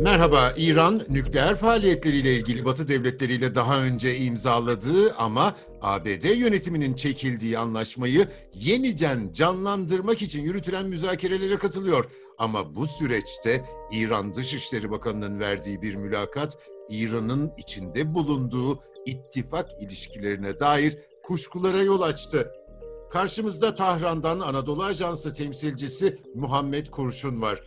Merhaba, İran nükleer faaliyetleriyle ilgili Batı devletleriyle daha önce imzaladığı ama ABD yönetiminin çekildiği anlaşmayı yeniden canlandırmak için yürütülen müzakerelere katılıyor. Ama bu süreçte İran Dışişleri Bakanı'nın verdiği bir mülakat İran'ın içinde bulunduğu ittifak ilişkilerine dair kuşkulara yol açtı. Karşımızda Tahran'dan Anadolu Ajansı temsilcisi Muhammed Kurşun var.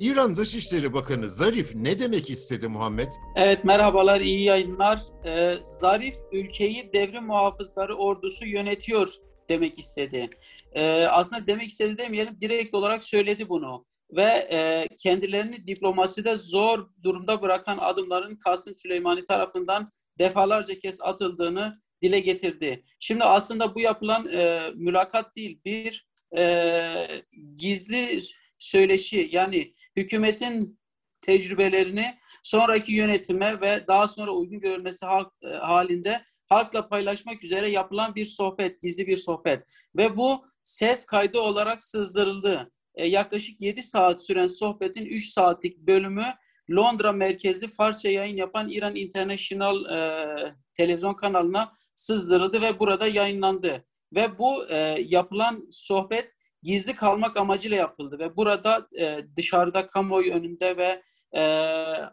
İran Dışişleri Bakanı Zarif ne demek istedi Muhammed? Evet merhabalar, iyi yayınlar. Ee, Zarif ülkeyi devrim muhafızları ordusu yönetiyor demek istedi. Ee, aslında demek istedi demeyelim, direkt olarak söyledi bunu. Ve e, kendilerini diplomaside zor durumda bırakan adımların Kasım Süleymani tarafından defalarca kez atıldığını dile getirdi. Şimdi aslında bu yapılan e, mülakat değil, bir e, gizli söyleşi yani hükümetin tecrübelerini sonraki yönetime ve daha sonra uygun görülmesi halk, e, halinde halkla paylaşmak üzere yapılan bir sohbet, gizli bir sohbet. Ve bu ses kaydı olarak sızdırıldı. E, yaklaşık 7 saat süren sohbetin 3 saatlik bölümü Londra merkezli Farsça yayın yapan İran International e, televizyon kanalına sızdırıldı ve burada yayınlandı. Ve bu e, yapılan sohbet gizli kalmak amacıyla yapıldı ve burada e, dışarıda kamuoyu önünde ve e,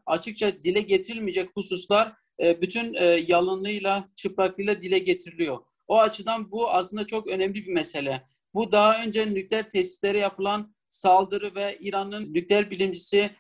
açıkça dile getirilmeyecek hususlar e, bütün e, yalınlığıyla, çıplaklığıyla dile getiriliyor. O açıdan bu aslında çok önemli bir mesele. Bu daha önce nükleer tesislere yapılan saldırı ve İran'ın nükleer bilimcisi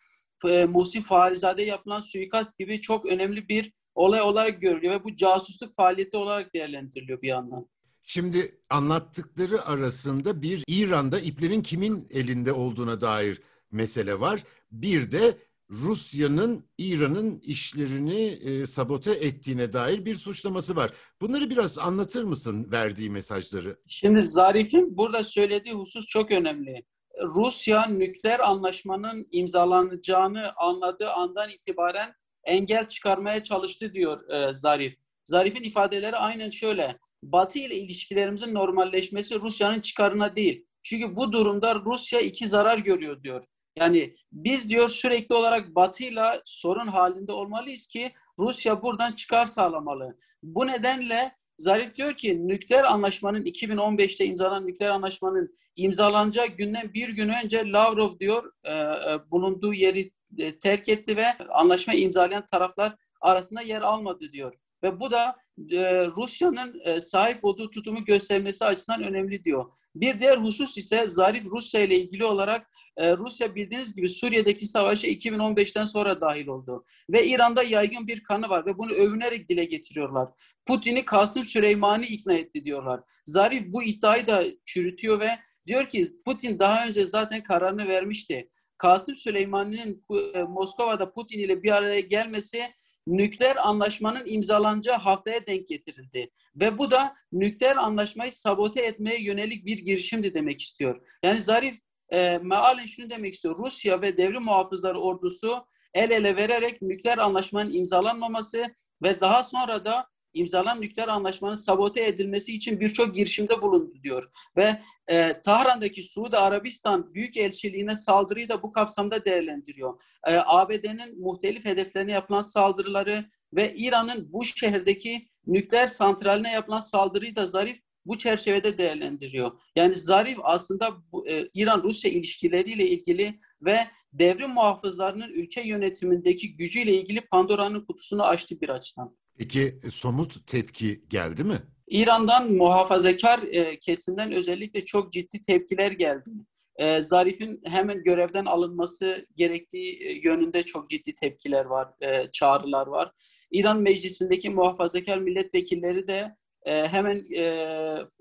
e, Muhsin Farizade yapılan suikast gibi çok önemli bir olay olarak görülüyor ve bu casusluk faaliyeti olarak değerlendiriliyor bir yandan. Şimdi anlattıkları arasında bir İran'da iplerin kimin elinde olduğuna dair mesele var. Bir de Rusya'nın İran'ın işlerini e, sabote ettiğine dair bir suçlaması var. Bunları biraz anlatır mısın verdiği mesajları? Şimdi Zarif'in burada söylediği husus çok önemli. Rusya nükleer anlaşmanın imzalanacağını anladığı andan itibaren engel çıkarmaya çalıştı diyor e, Zarif. Zarif'in ifadeleri aynen şöyle. Batı ile ilişkilerimizin normalleşmesi Rusya'nın çıkarına değil. Çünkü bu durumda Rusya iki zarar görüyor diyor. Yani biz diyor sürekli olarak Batı ile sorun halinde olmalıyız ki Rusya buradan çıkar sağlamalı. Bu nedenle Zarif diyor ki nükleer anlaşmanın 2015'te imzalanan nükleer anlaşmanın imzalanacağı günden bir gün önce Lavrov diyor e, e, bulunduğu yeri e, terk etti ve anlaşma imzalayan taraflar arasında yer almadı diyor. Ve bu da e, Rusya'nın e, sahip olduğu tutumu göstermesi açısından önemli diyor. Bir diğer husus ise Zarif Rusya ile ilgili olarak e, Rusya bildiğiniz gibi Suriye'deki savaşa 2015'ten sonra dahil oldu. Ve İran'da yaygın bir kanı var ve bunu övünerek dile getiriyorlar. Putin'i Kasım Süleymani ikna etti diyorlar. Zarif bu iddiayı da çürütüyor ve diyor ki Putin daha önce zaten kararını vermişti. Kasım Süleymani'nin e, Moskova'da Putin ile bir araya gelmesi nükleer anlaşmanın imzalanacağı haftaya denk getirildi. Ve bu da nükleer anlaşmayı sabote etmeye yönelik bir girişimdi demek istiyor. Yani Zarif e, mealen şunu demek istiyor. Rusya ve devrim muhafızları ordusu el ele vererek nükleer anlaşmanın imzalanmaması ve daha sonra da imzalanan nükleer anlaşmanın sabote edilmesi için birçok girişimde bulundu diyor. Ve e, Tahran'daki Suudi Arabistan Büyükelçiliğine saldırıyı da bu kapsamda değerlendiriyor. E, ABD'nin muhtelif hedeflerine yapılan saldırıları ve İran'ın bu şehirdeki nükleer santraline yapılan saldırıyı da Zarif bu çerçevede değerlendiriyor. Yani Zarif aslında bu, e, İran-Rusya ilişkileriyle ilgili ve devrim muhafızlarının ülke yönetimindeki gücüyle ilgili Pandora'nın kutusunu açtı bir açıdan. Peki e, somut tepki geldi mi? İran'dan muhafazakar e, kesimden özellikle çok ciddi tepkiler geldi. E, Zarif'in hemen görevden alınması gerektiği e, yönünde çok ciddi tepkiler var, e, çağrılar var. İran meclisindeki muhafazakar milletvekilleri de e, hemen e,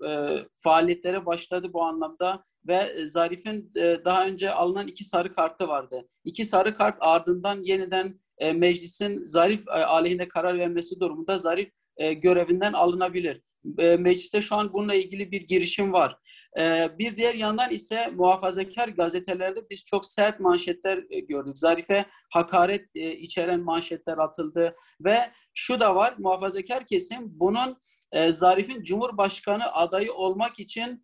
e, faaliyetlere başladı bu anlamda ve Zarif'in e, daha önce alınan iki sarı kartı vardı. İki sarı kart ardından yeniden e, meclisin Zarif e, aleyhine karar vermesi durumunda Zarif e, görevinden alınabilir. E, mecliste şu an bununla ilgili bir girişim var. E, bir diğer yandan ise muhafazakar gazetelerde biz çok sert manşetler gördük. Zarif'e hakaret içeren manşetler atıldı ve şu da var muhafazakar kesim bunun Zarif'in Cumhurbaşkanı adayı olmak için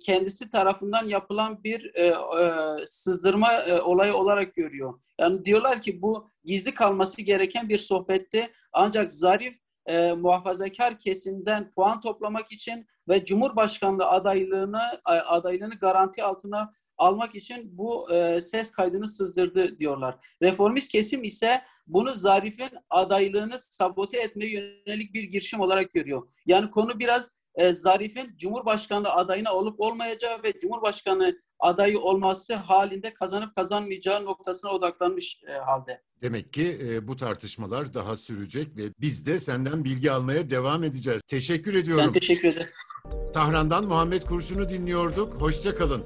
kendisi tarafından yapılan bir e, e, sızdırma e, olayı olarak görüyor. Yani diyorlar ki bu gizli kalması gereken bir sohbetti. Ancak Zarif e, muhafazakar kesimden puan toplamak için ve Cumhurbaşkanlığı adaylığını adaylığını garanti altına almak için bu e, ses kaydını sızdırdı diyorlar. Reformist kesim ise bunu Zarif'in adaylığını sabote etmeye yönelik bir girişim olarak görüyor. Yani konu biraz e, Zarif'in Cumhurbaşkanlığı adayına olup olmayacağı ve Cumhurbaşkanı adayı olması halinde kazanıp kazanmayacağı noktasına odaklanmış e, halde. Demek ki e, bu tartışmalar daha sürecek ve biz de senden bilgi almaya devam edeceğiz. Teşekkür ediyorum. Ben teşekkür ederim. Tahran'dan Muhammed Kurşun'u dinliyorduk. Hoşça kalın.